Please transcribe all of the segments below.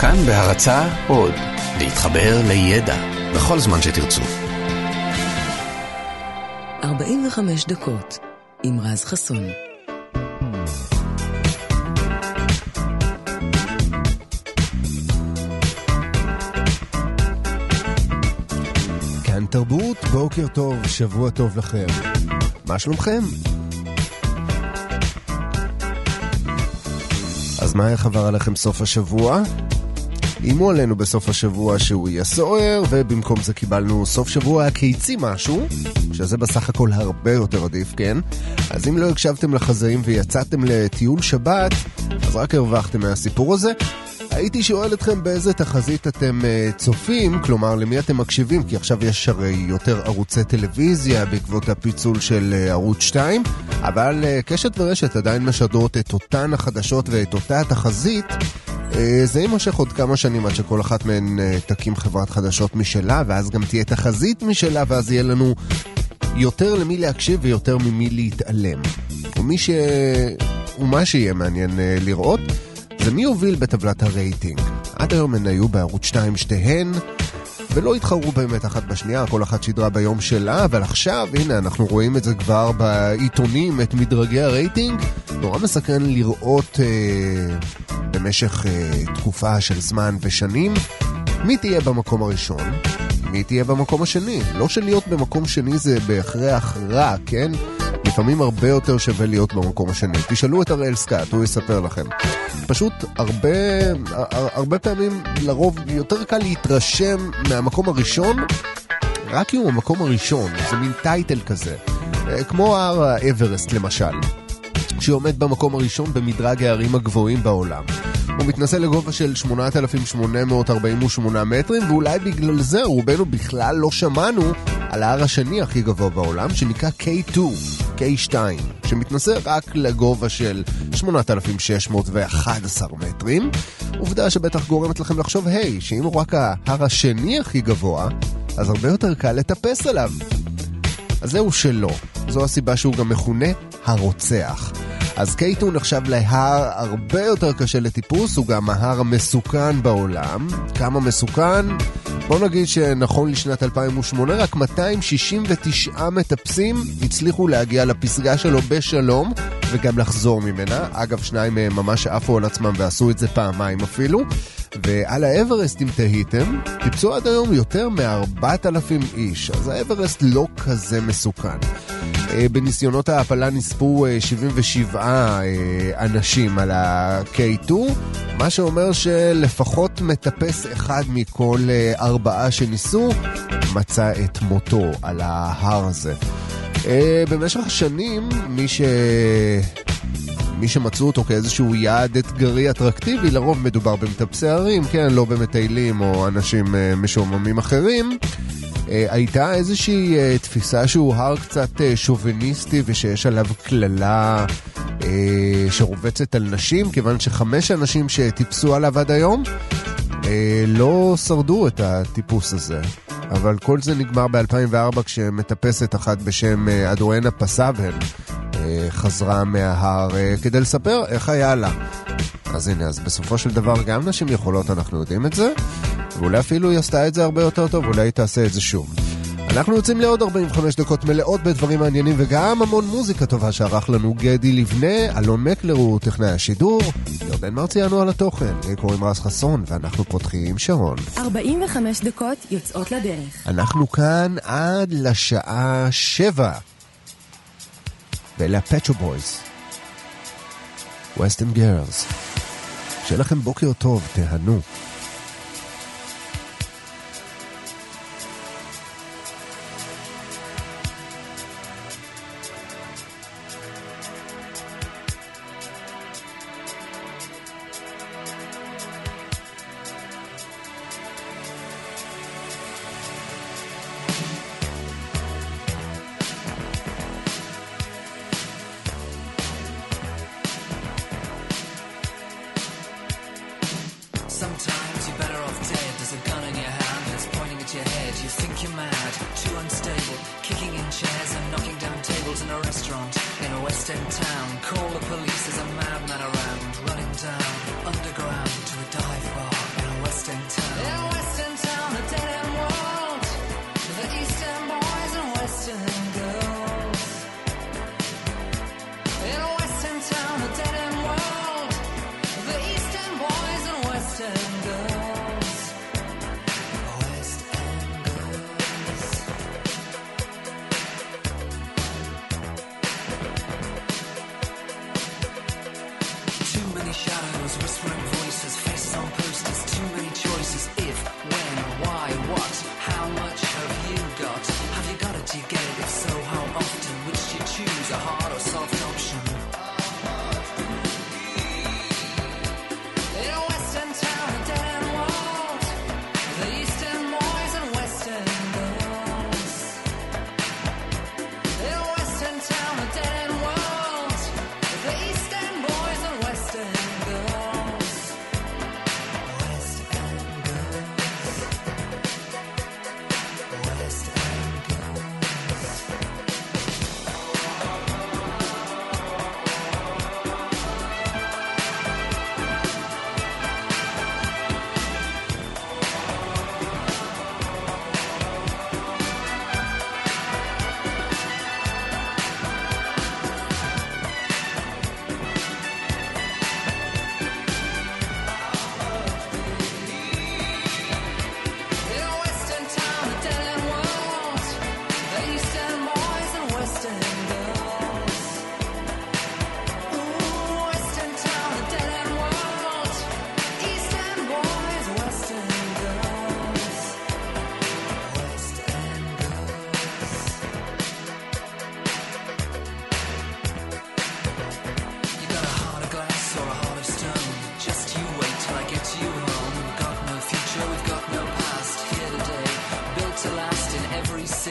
כאן בהרצה עוד, להתחבר לידע בכל זמן שתרצו. 45 דקות עם רז חסון. כאן תרבות, בוקר טוב, שבוע טוב לכם. מה שלומכם? אז מה, איך עבר עליכם סוף השבוע? איימו עלינו בסוף השבוע שהוא יהיה סוער, ובמקום זה קיבלנו סוף שבוע קיצי משהו, שזה בסך הכל הרבה יותר עדיף, כן? אז אם לא הקשבתם לחזאים ויצאתם לטיול שבת, אז רק הרווחתם מהסיפור הזה. הייתי שואל אתכם באיזה תחזית אתם uh, צופים, כלומר למי אתם מקשיבים, כי עכשיו יש הרי יותר ערוצי טלוויזיה בעקבות הפיצול של uh, ערוץ 2, אבל uh, קשת ורשת עדיין משדרות את אותן החדשות ואת אותה התחזית. זה יימשך עוד כמה שנים עד שכל אחת מהן תקים חברת חדשות משלה, ואז גם תהיה תחזית משלה, ואז יהיה לנו יותר למי להקשיב ויותר ממי להתעלם. ומי ש... ומה שיהיה מעניין לראות. זה מי הוביל בטבלת הרייטינג. עד היום הן היו בערוץ 2 שתיהן, ולא התחרו באמת אחת בשנייה, כל אחת שידרה ביום שלה, אבל עכשיו, הנה, אנחנו רואים את זה כבר בעיתונים, את מדרגי הרייטינג. נורא מסקרן לראות אה, במשך אה, תקופה של זמן ושנים, מי תהיה במקום הראשון, מי תהיה במקום השני. לא שלהיות במקום שני זה בהכרח רע, כן? לפעמים הרבה יותר שווה להיות במקום השני. תשאלו את אראל סקאט, הוא יספר לכם. פשוט הרבה, הרבה פעמים, לרוב, יותר קל להתרשם מהמקום הראשון, רק אם הוא המקום הראשון, זה מין טייטל כזה. כמו הר האברסט למשל, שעומד במקום הראשון במדרג הערים הגבוהים בעולם. הוא מתנסה לגובה של 8,848 מטרים, ואולי בגלל זה רובנו בכלל לא שמענו על ההר השני הכי גבוה בעולם, שנקרא K2, K2, שמתנסה רק לגובה של 8,611 מטרים. עובדה שבטח גורמת לכם לחשוב, היי, שאם הוא רק ההר השני הכי גבוה, אז הרבה יותר קל לטפס עליו. אז זהו שלא. זו הסיבה שהוא גם מכונה הרוצח. אז קייטו נחשב להר הרבה יותר קשה לטיפוס, הוא גם ההר המסוכן בעולם. כמה מסוכן? בוא נגיד שנכון לשנת 2008, רק 269 מטפסים הצליחו להגיע לפסגה שלו בשלום, וגם לחזור ממנה. אגב, שניים מהם ממש עפו על עצמם ועשו את זה פעמיים אפילו. ועל האברסט, אם תהיתם, טיפסו עד היום יותר מ-4,000 איש, אז האברסט לא כזה מסוכן. בניסיונות ההעפלה נספו 77 אנשים על ה-K2, מה שאומר שלפחות מטפס אחד מכל ארבעה שניסו מצא את מותו על ההר הזה. במשך השנים, מי ש... מי שמצאו אותו כאיזשהו יעד אתגרי אטרקטיבי, לרוב מדובר במטפסי הרים, כן, לא במטיילים או אנשים משועממים אחרים. הייתה איזושהי תפיסה שהוא הר קצת שוביניסטי ושיש עליו קללה שרובצת על נשים, כיוון שחמש אנשים שטיפסו עליו עד היום לא שרדו את הטיפוס הזה. אבל כל זה נגמר ב-2004 כשמטפסת אחת בשם אדואנה פסאבל חזרה מההר כדי לספר איך היה לה. אז הנה, אז בסופו של דבר גם נשים יכולות, אנחנו יודעים את זה, ואולי אפילו היא עשתה את זה הרבה יותר טוב, אולי היא תעשה את זה שוב. אנחנו יוצאים לעוד 45 דקות מלאות בדברים מעניינים וגם המון מוזיקה טובה שערך לנו גדי לבנה, אלון מקלר הוא טכנאי השידור, ירדן מרציאנו על התוכן, לי קוראים רז חסון ואנחנו פותחים שעון. 45 דקות יוצאות לדרך. אנחנו כאן עד לשעה 7. ואלה הפטרו בויז. ווסטן גרלס. שיהיה לכם בוקר טוב, תהנו.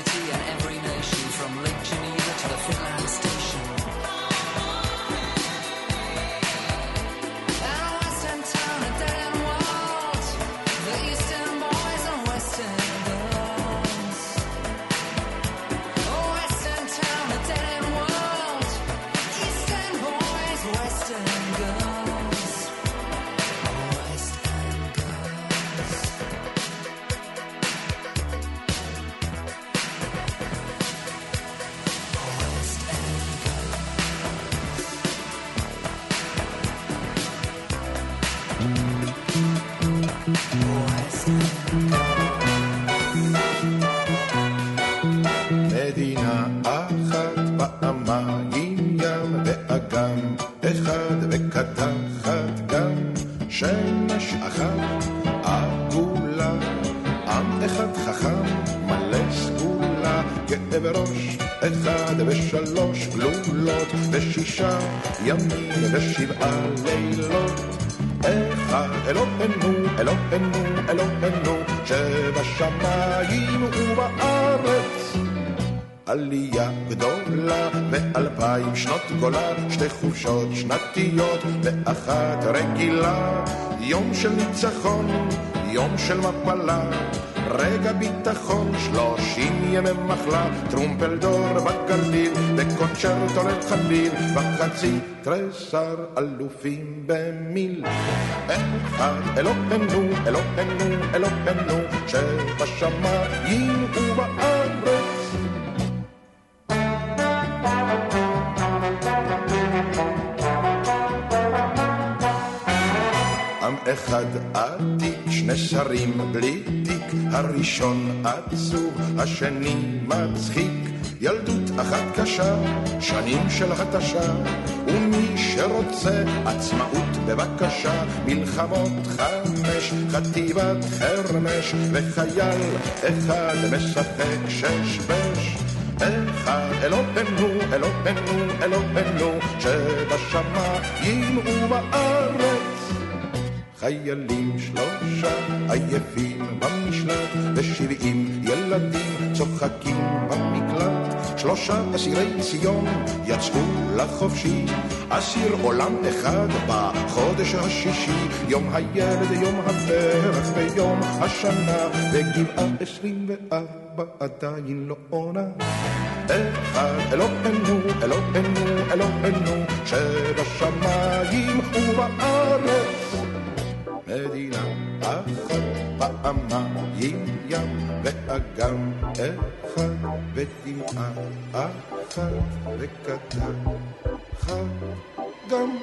city ואלפיים שנות גולה, שתי חופשות שנתיות ואחת רגילה. יום של ניצחון, יום של מפלה, רגע ביטחון, שלושים ימי מחלה, טרומפלדור בגליל, וקונצ'רטו לחליל, בחצי תריסר אלופים במיל. אחד אלוהינו, אלוהינו, אלוהינו, שבשמיים ובארץ. אחד עתיק, שני שרים בלי תיק, הראשון עצוב, השני מצחיק. ילדות אחת קשה, שנים של התשה, ומי שרוצה עצמאות בבקשה, מלחמות חמש, חטיבת חרמש, וחייל אחד משחק שש בש. אחד אלוהינו, אלוהינו, אלוהינו, שבשמיים ובארץ. חיילים שלושה עייפים במשלט, ושבעים ילדים צוחקים במקלט. שלושה אסירי ציון יצאו לחופשי, אסיר עולם אחד בחודש השישי, יום הילד, יום הפרח ויום השנה, וגבעה עשרים וארבע עדיין לא עונה. אחד אלוהינו, אלוהינו, אלוהינו, שבשמיים ובארץ. מדינה אחת פעמיים ים ואגם אחד ודמעה אחת וקטן גם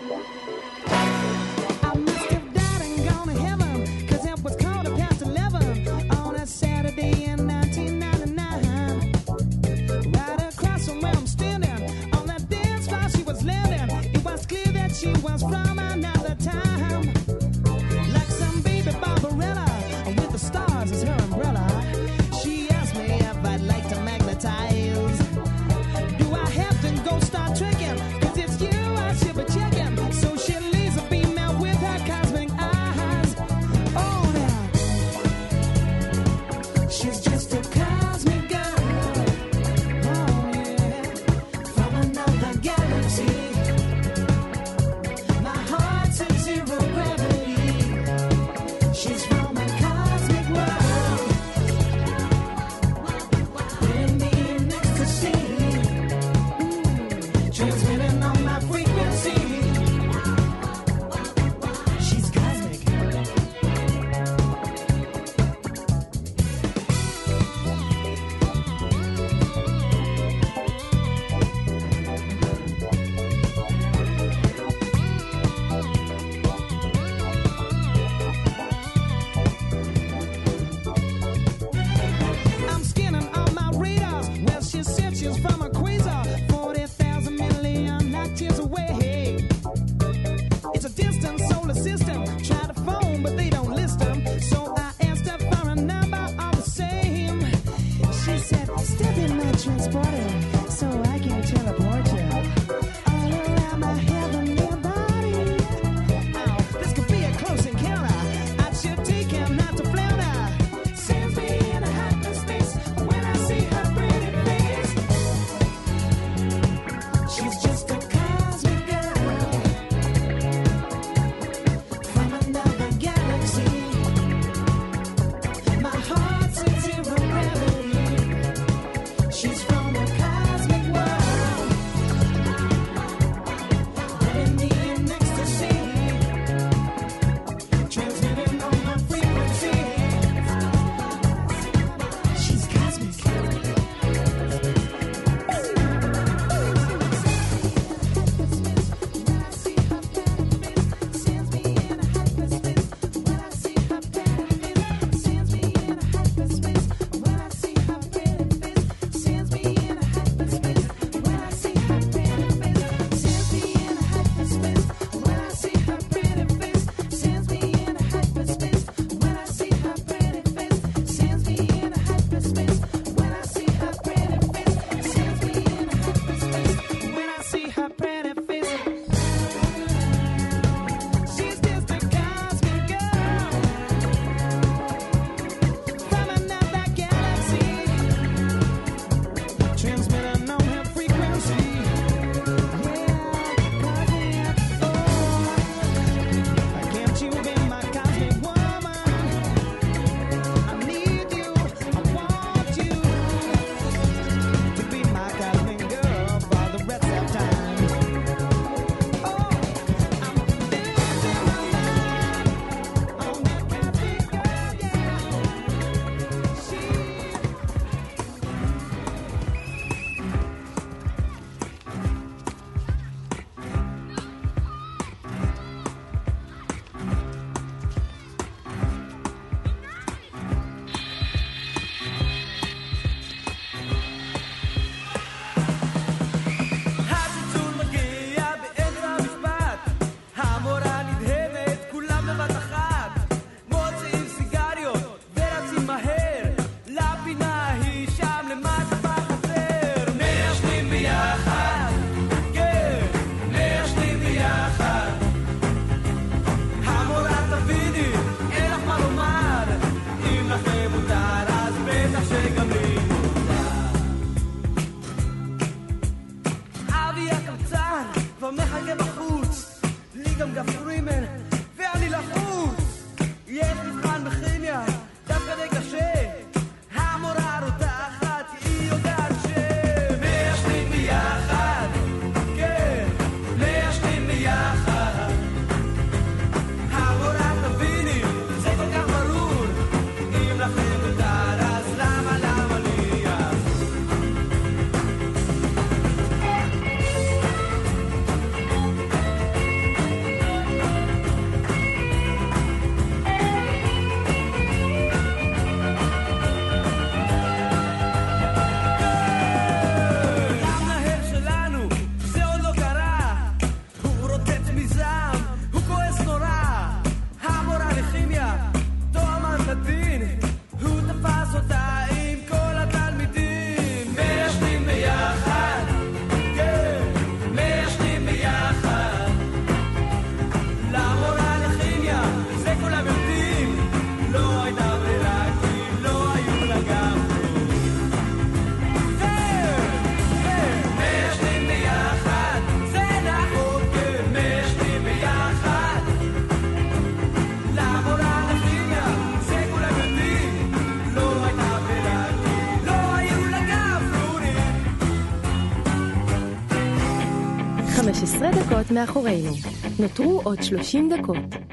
11 דקות מאחורינו. נותרו עוד 30 דקות.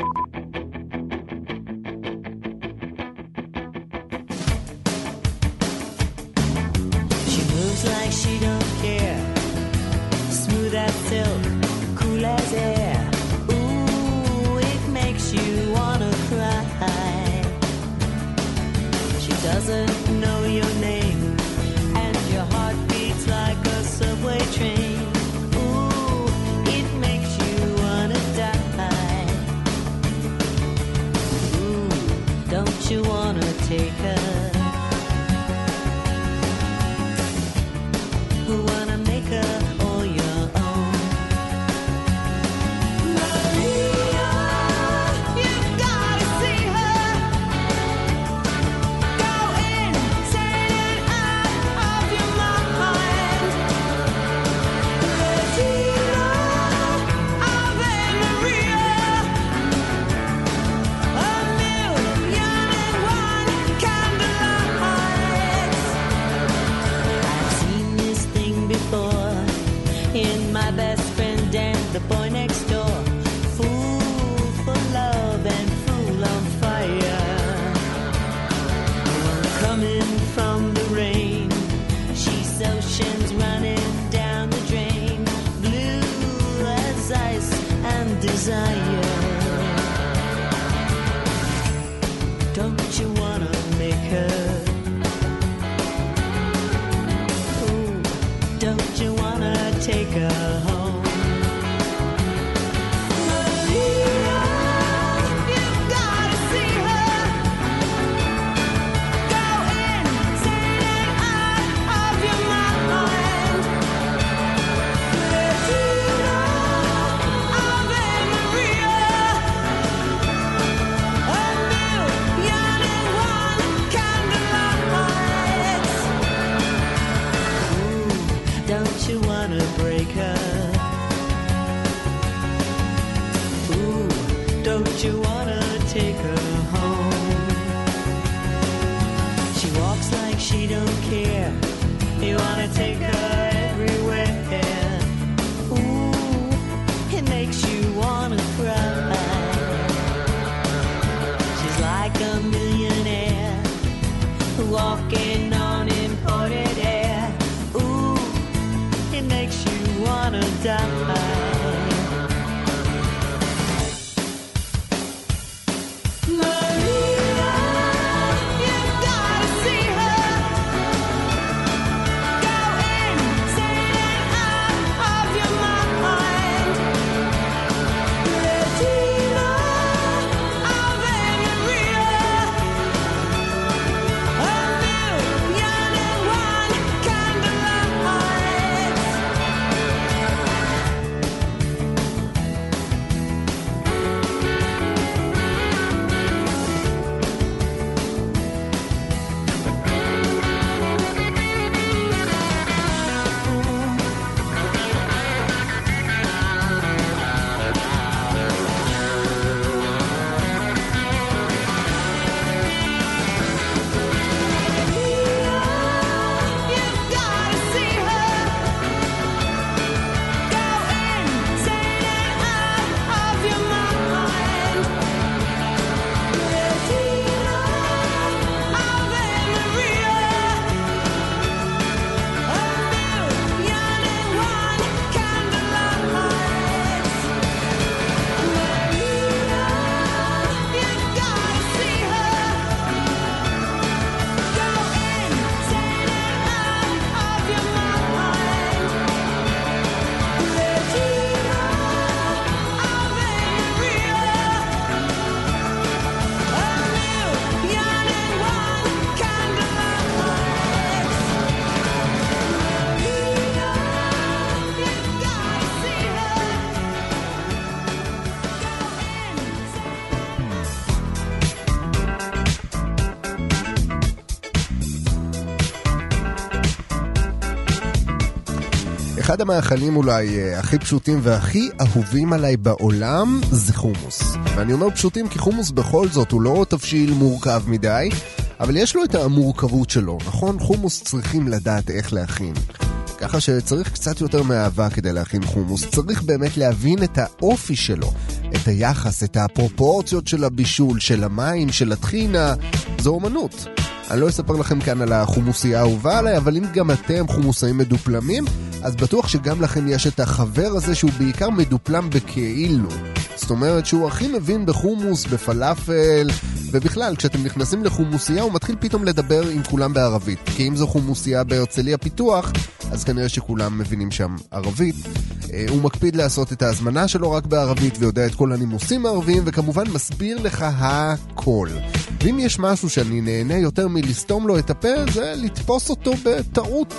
Don't you wanna take her home? She walks like she don't care. You wanna take her המאכלים אולי אה, הכי פשוטים והכי אהובים עליי בעולם זה חומוס. ואני אומר פשוטים כי חומוס בכל זאת הוא לא תבשיל מורכב מדי, אבל יש לו את המורכבות שלו, נכון? חומוס צריכים לדעת איך להכין. ככה שצריך קצת יותר מאהבה כדי להכין חומוס, צריך באמת להבין את האופי שלו, את היחס, את הפרופורציות של הבישול, של המים, של הטחינה, זו אומנות. אני לא אספר לכם כאן על החומוסייה האהובה עליי, אבל אם גם אתם חומוסאים מדופלמים, אז בטוח שגם לכם יש את החבר הזה שהוא בעיקר מדופלם בכאילו. זאת אומרת שהוא הכי מבין בחומוס, בפלאפל, ובכלל, כשאתם נכנסים לחומוסייה הוא מתחיל פתאום לדבר עם כולם בערבית. כי אם זו חומוסייה בהרצליה פיתוח, אז כנראה שכולם מבינים שם ערבית. אה, הוא מקפיד לעשות את ההזמנה שלו רק בערבית ויודע את כל הנימוסים הערביים, וכמובן מסביר לך הכל. ואם יש משהו שאני נהנה יותר מלסתום לו את הפה, זה לתפוס אותו בטעות.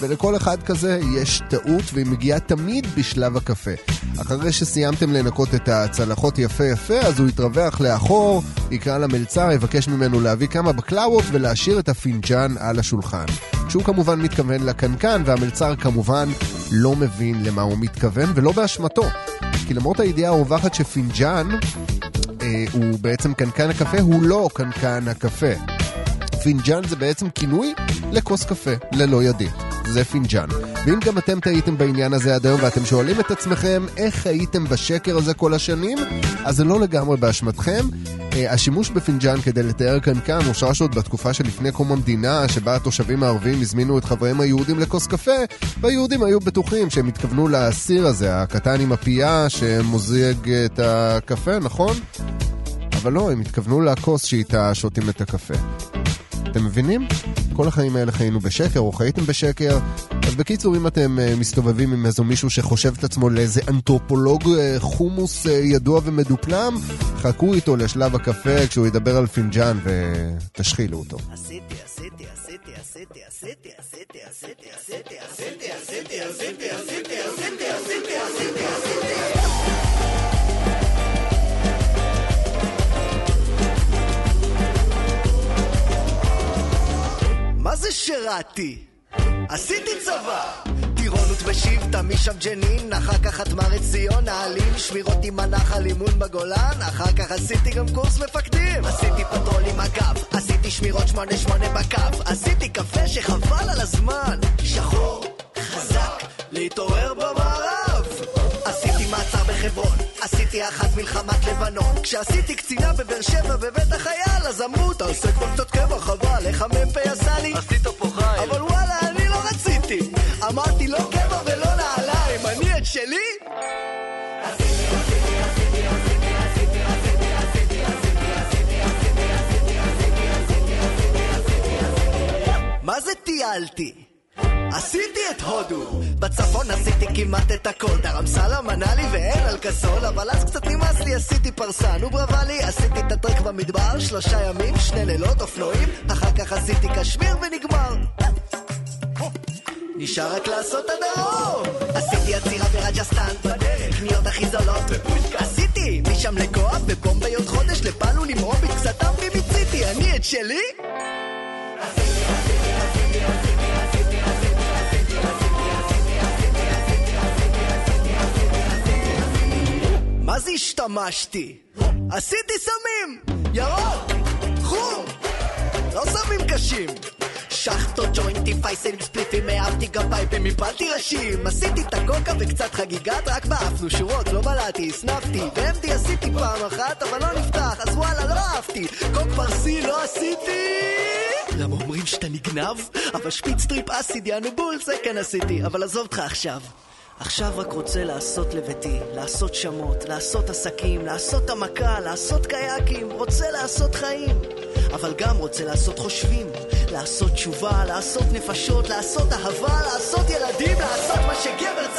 ולכל אחד כזה יש טעות והיא מגיעה תמיד בשלב הקפה. אחרי שסיימתם לנקות את הצלחות יפה יפה, אז הוא יתרווח לאחור, יקרא למלצר, יבקש ממנו להביא כמה בקלאוות ולהשאיר את הפינג'אן על השולחן. שהוא כמובן מתכוון לקנקן, והמלצר כמובן לא מבין למה הוא מתכוון, ולא באשמתו. כי למרות הידיעה הרווחת שפינג'אן אה, הוא בעצם קנקן הקפה, הוא לא קנקן הקפה. פינג'אן זה בעצם כינוי לכוס קפה, ללא ידית. זה פינג'אן. ואם גם אתם טעיתם בעניין הזה עד היום ואתם שואלים את עצמכם איך הייתם בשקר הזה כל השנים, אז זה לא לגמרי באשמתכם. אה, השימוש בפינג'אן כדי לתאר קנקן הושרש עוד בתקופה שלפני קום המדינה, שבה התושבים הערבים הזמינו את חבריהם היהודים לכוס קפה, והיהודים היו בטוחים שהם התכוונו לסיר הזה, הקטן עם הפייה שמוזג את הקפה, נכון? אבל לא, הם התכוונו לכוס שאיתה שותים את הקפה. אתם מבינים? כל החיים האלה חיינו בשקר, או חייתם בשקר. אז בקיצור, אם אתם uh, מסתובבים עם איזו מישהו שחושב את עצמו לאיזה אנתרופולוג uh, חומוס uh, ידוע ומדופלם, חכו איתו לשלב הקפה כשהוא ידבר על פינג'אן ותשחילו אותו. עשיתי, עשיתי, עשיתי, עשיתי, עשיתי, עשיתי, עשיתי, עשיתי, עשיתי, עשיתי, עשיתי, עשיתי, עשיתי, עשיתי. מה זה שירתי? עשיתי צבא! טירונות בשבטא, משם ג'נין, אחר כך חטמ"ר עציון, נעלין, שמירות עם הנחל, אימון בגולן, אחר כך עשיתי גם קורס מפקדים. עשיתי פטרול עם המג"ב, עשיתי שמירות שמונה שמונה בקו, עשיתי קפה שחבל על הזמן, שחור, חזק, להתעורר במארב. עשיתי מעצר בחברון, עשיתי אחת מלחמת לבנון. כשעשיתי קצינה בבאר שבע בבית החייל, אז אמרו, תעשה כבר קצת קבע, חבל, איך המ"פ עשה לי? עשית פה חייל. אבל וואלה, אני לא רציתי. אמרתי, לא קבע ולא נעליים, אני את שלי? מה זה טיילתי? עשיתי את הודו. בצפון עשיתי כמעט את הכל. דרמסלה מנה לי ואין על כסול אבל אז קצת נמאס לי. עשיתי ברבה לי. עשיתי את הטרק במדבר. שלושה ימים שני לילות אופנועים. אחר כך עשיתי קשמיר ונגמר. נשאר רק לעשות הדרום עשיתי עצירה ברג'סטן בדרך. קניות הכי זולות. עשיתי משם לגואה בבומביי עוד חודש לפעלו למרום קצת אמרי מיציתי. אני את שלי? מה זה השתמשתי? עשיתי סמים! ירוק! חום! לא סמים קשים! שאכטות, ג'וינטי, פייסלים, ספליטים, העפתי גם פייפים, הפלתי ראשים עשיתי את הקוקה וקצת חגיגת, רק בעפנו שורות, לא בלעתי, הסנפתי ב-MD עשיתי פעם אחת, אבל לא נפתח, אז וואלה, לא אהבתי קוק פרסי לא עשיתי! למה אומרים שאתה נגנב? אבל שפיץ טריפ אסיד, יענו בול, זה כן עשיתי, אבל עזוב אותך עכשיו עכשיו רק רוצה לעשות לביתי, לעשות שמות, לעשות עסקים, לעשות המכה, לעשות קייקים, רוצה לעשות חיים. אבל גם רוצה לעשות חושבים, לעשות תשובה, לעשות נפשות, לעשות אהבה, לעשות ילדים, לעשות מה שגבר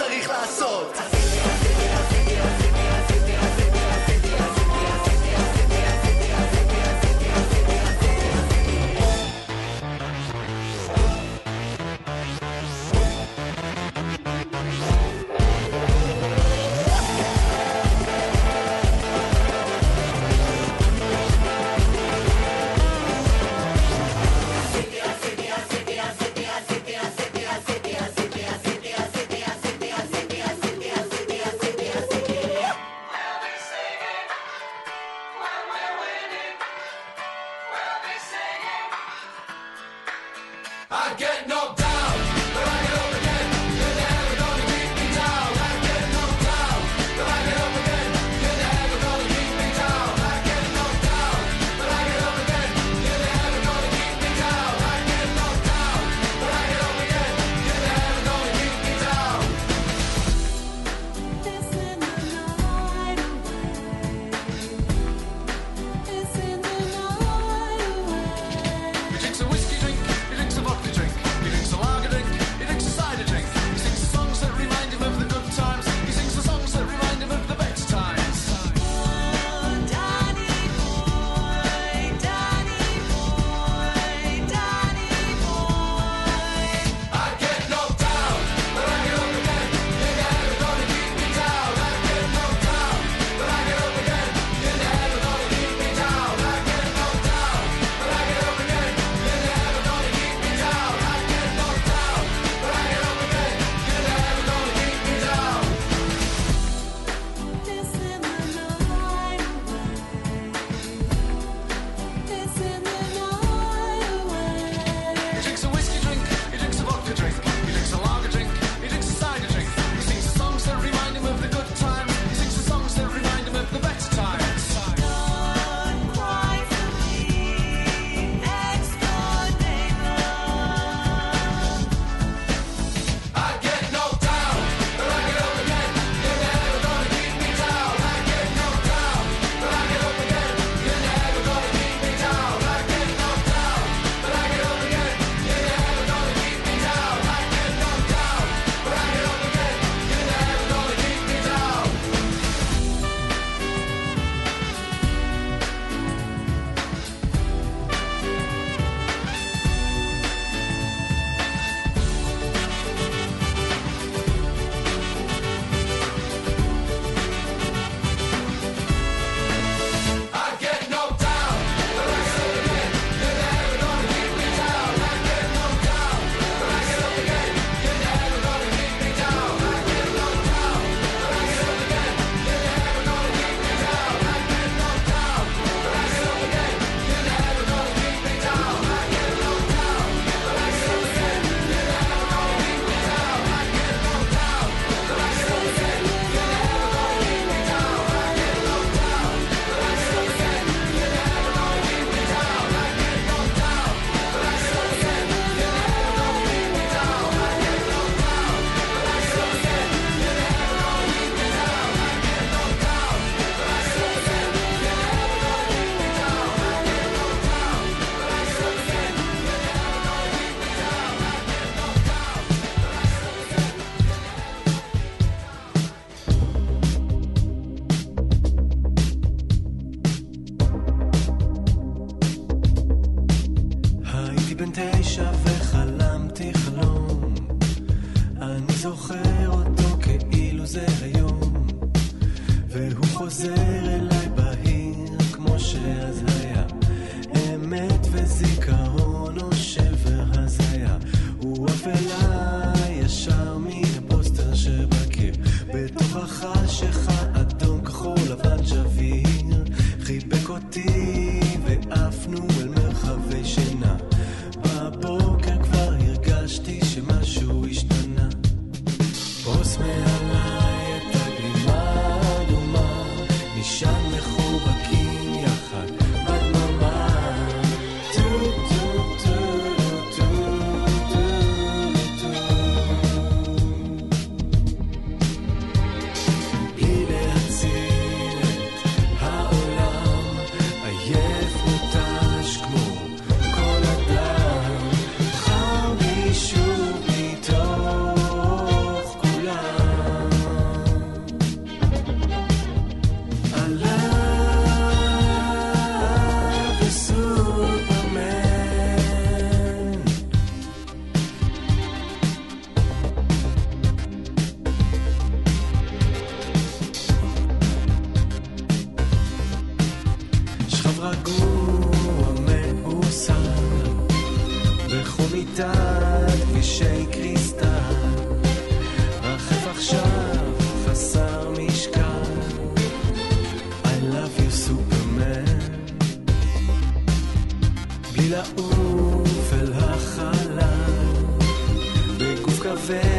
בלי לעוף אל החלל בגוף כבד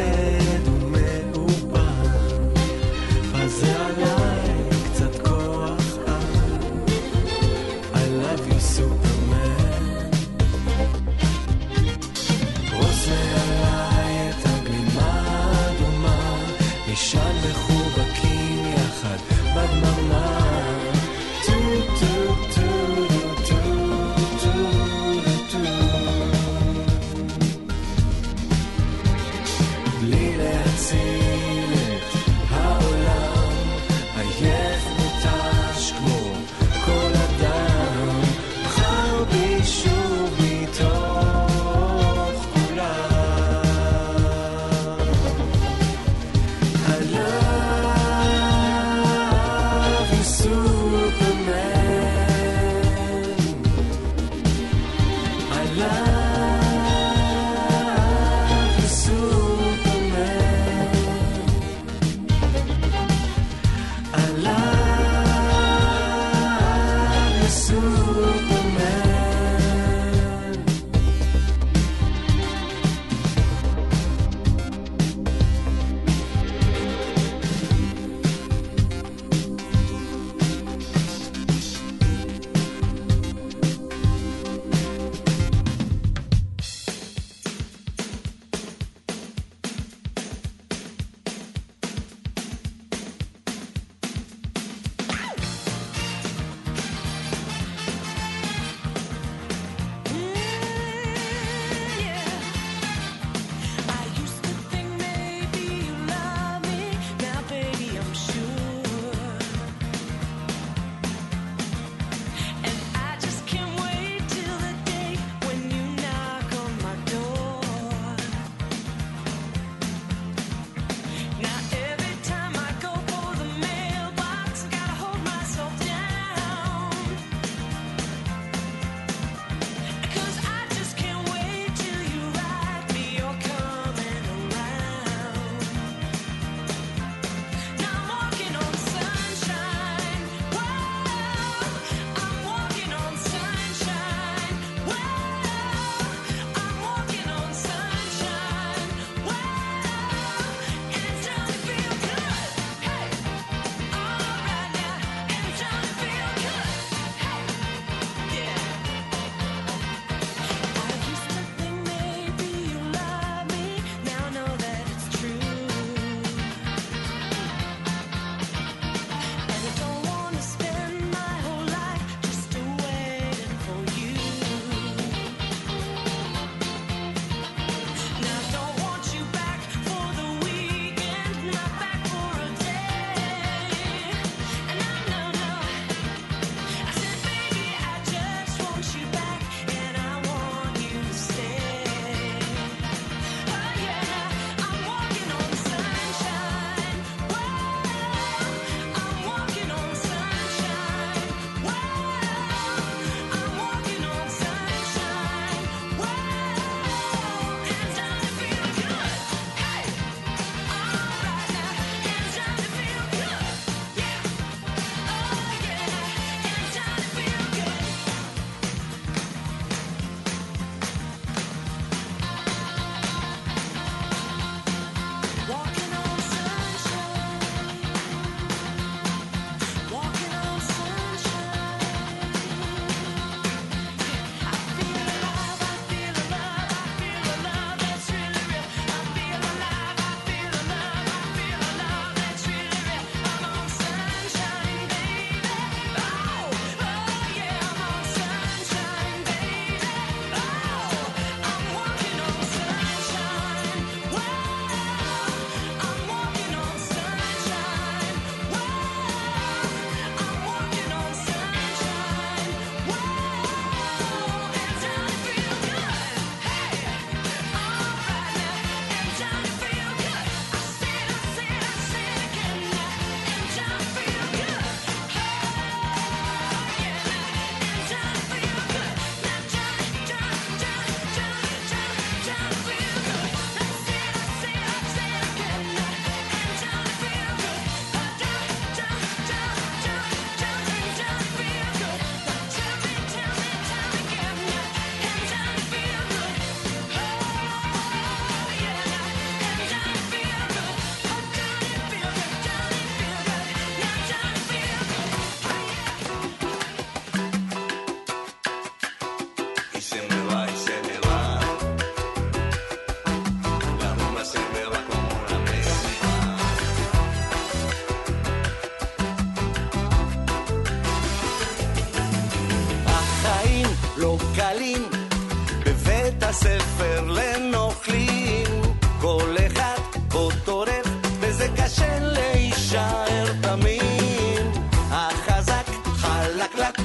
תמים החזק חלקלק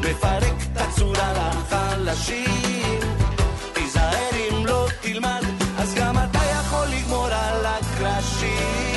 מפרק את הצורה לחלשים. תיזהר אם לא תלמד אז גם אתה יכול לגמור על הקרשים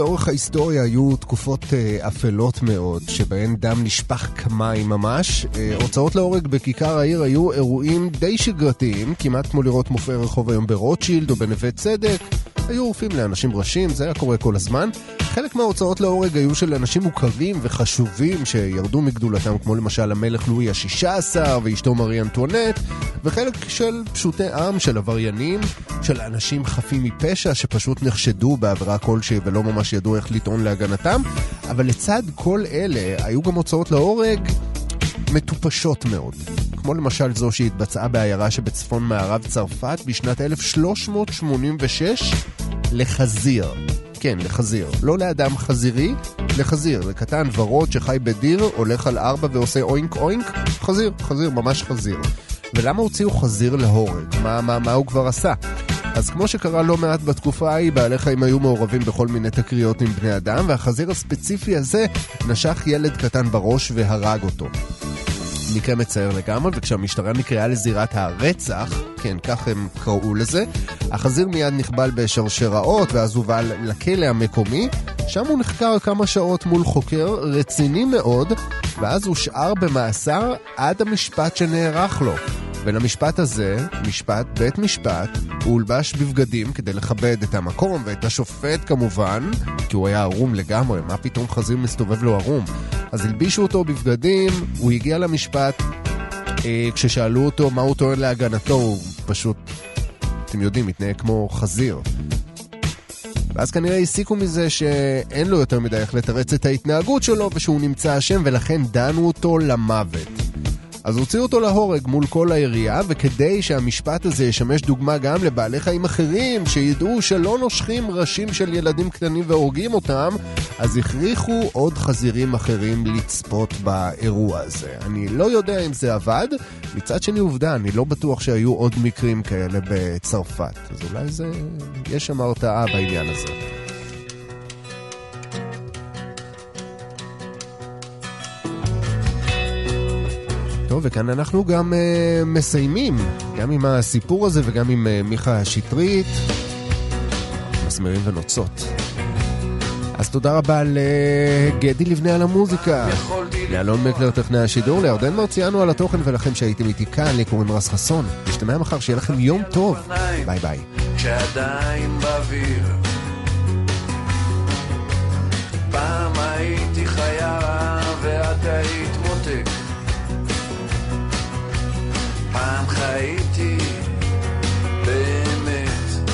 לאורך ההיסטוריה היו תקופות אה, אפלות מאוד, שבהן דם נשפך כמים ממש. אה, הוצאות להורג בכיכר העיר היו אירועים די שגרתיים, כמעט כמו לראות מופעי רחוב היום ברוטשילד או בנווה צדק. היו עורפים לאנשים ראשים, זה היה קורה כל הזמן. חלק מההוצאות להורג היו של אנשים מוכרים וחשובים שירדו מגדולתם, כמו למשל המלך לואי ה-16 ואשתו מארי אנטואנט, וחלק של פשוטי עם, של עבריינים, של אנשים חפים מפשע שפשוט נחשדו בעבירה כלשהי ולא ממש ידעו איך לטעון להגנתם. אבל לצד כל אלה, היו גם הוצאות להורג מטופשות מאוד. כמו למשל זו שהתבצעה בעיירה שבצפון מערב צרפת בשנת 1386 לחזיר. כן, לחזיר. לא לאדם חזירי, לחזיר. לקטן ורוד שחי בדיר, הולך על ארבע ועושה אוינק אוינק, חזיר, חזיר, ממש חזיר. ולמה הוציאו חזיר להורג? מה, מה, מה הוא כבר עשה? אז כמו שקרה לא מעט בתקופה ההיא, בעלי חיים היו מעורבים בכל מיני תקריות עם בני אדם, והחזיר הספציפי הזה נשך ילד קטן בראש והרג אותו. מקרה מצער לגמרי, וכשהמשטרה נקראה לזירת הרצח, כן, כך הם קראו לזה, החזיר מיד נכבל בשרשראות, ואז הובא לכלא המקומי, שם הוא נחקר כמה שעות מול חוקר רציני מאוד, ואז הושאר במאסר עד המשפט שנערך לו. ולמשפט הזה, משפט בית משפט, הוא הולבש בבגדים כדי לכבד את המקום ואת השופט כמובן, כי הוא היה ערום לגמרי, מה פתאום חזיר מסתובב לו ערום? אז הלבישו אותו בבגדים, הוא הגיע למשפט, אה, כששאלו אותו מה הוא טוען להגנתו, הוא פשוט, אתם יודעים, מתנהג כמו חזיר. ואז כנראה הסיקו מזה שאין לו יותר מדי איך לתרץ את ההתנהגות שלו ושהוא נמצא אשם ולכן דנו אותו למוות. אז הוציאו אותו להורג מול כל העירייה, וכדי שהמשפט הזה ישמש דוגמה גם לבעלי חיים אחרים, שידעו שלא נושכים ראשים של ילדים קטנים והורגים אותם, אז הכריחו עוד חזירים אחרים לצפות באירוע הזה. אני לא יודע אם זה עבד, מצד שני עובדה, אני לא בטוח שהיו עוד מקרים כאלה בצרפת. אז אולי זה... יש שם הרתעה בעניין הזה. טוב, וכאן אנחנו גם uh, מסיימים, גם עם הסיפור הזה וגם עם uh, מיכה שטרית, מסמרים ונוצות. אז תודה רבה לגדי לבנה על המוזיקה, לאלון מקלר טכנאי השידור, לירדן מרציאנו על התוכן ולכם שהייתם איתי כאן, לי קוראים רז חסון. נשתמע מחר, שיהיה לכם יום טוב. ביי ביי. כשעדיין באוויר פעם הייתי חיה ואת היית מותק פעם חייתי באמת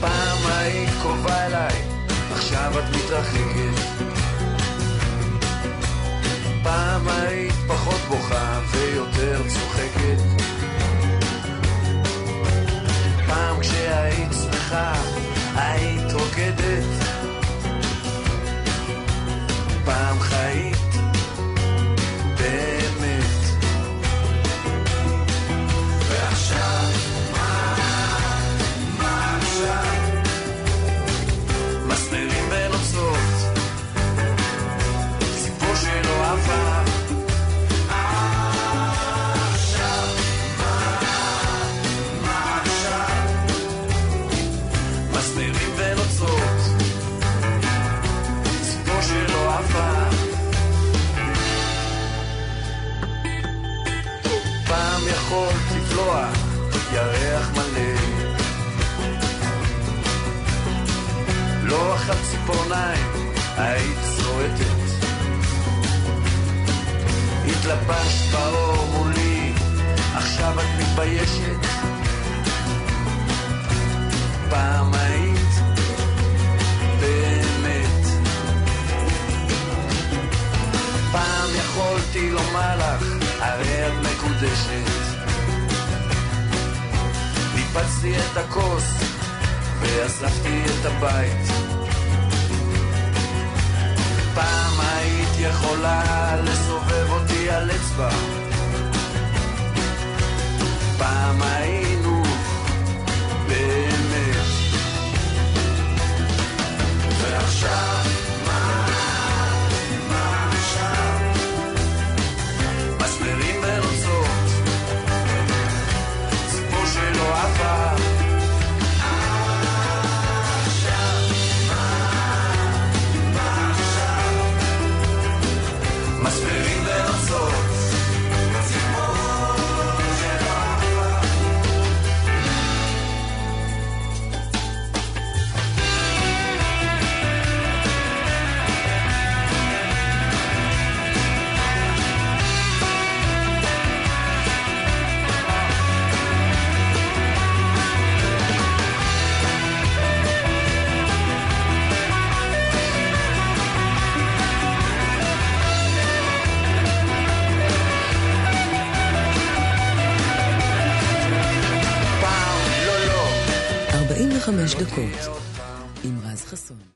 פעם היית קרובה אליי עכשיו את מתרחקת פעם היית פחות בוכה ויותר צוחקת פעם כשהיית שמחה, היית רוקדת. פעם חיית באמת. ציפורניים, היית צועקת. התלבשת באור מולי, עכשיו את מתביישת. פעם היית באמת. פעם יכולתי לומר לך, הרי את מקודשת. ניפצתי את הכוס ואספתי את הבית. היית יכולה לסובב אותי על אצבע. פעם היינו באמת. ועכשיו, פעם, לא, לא.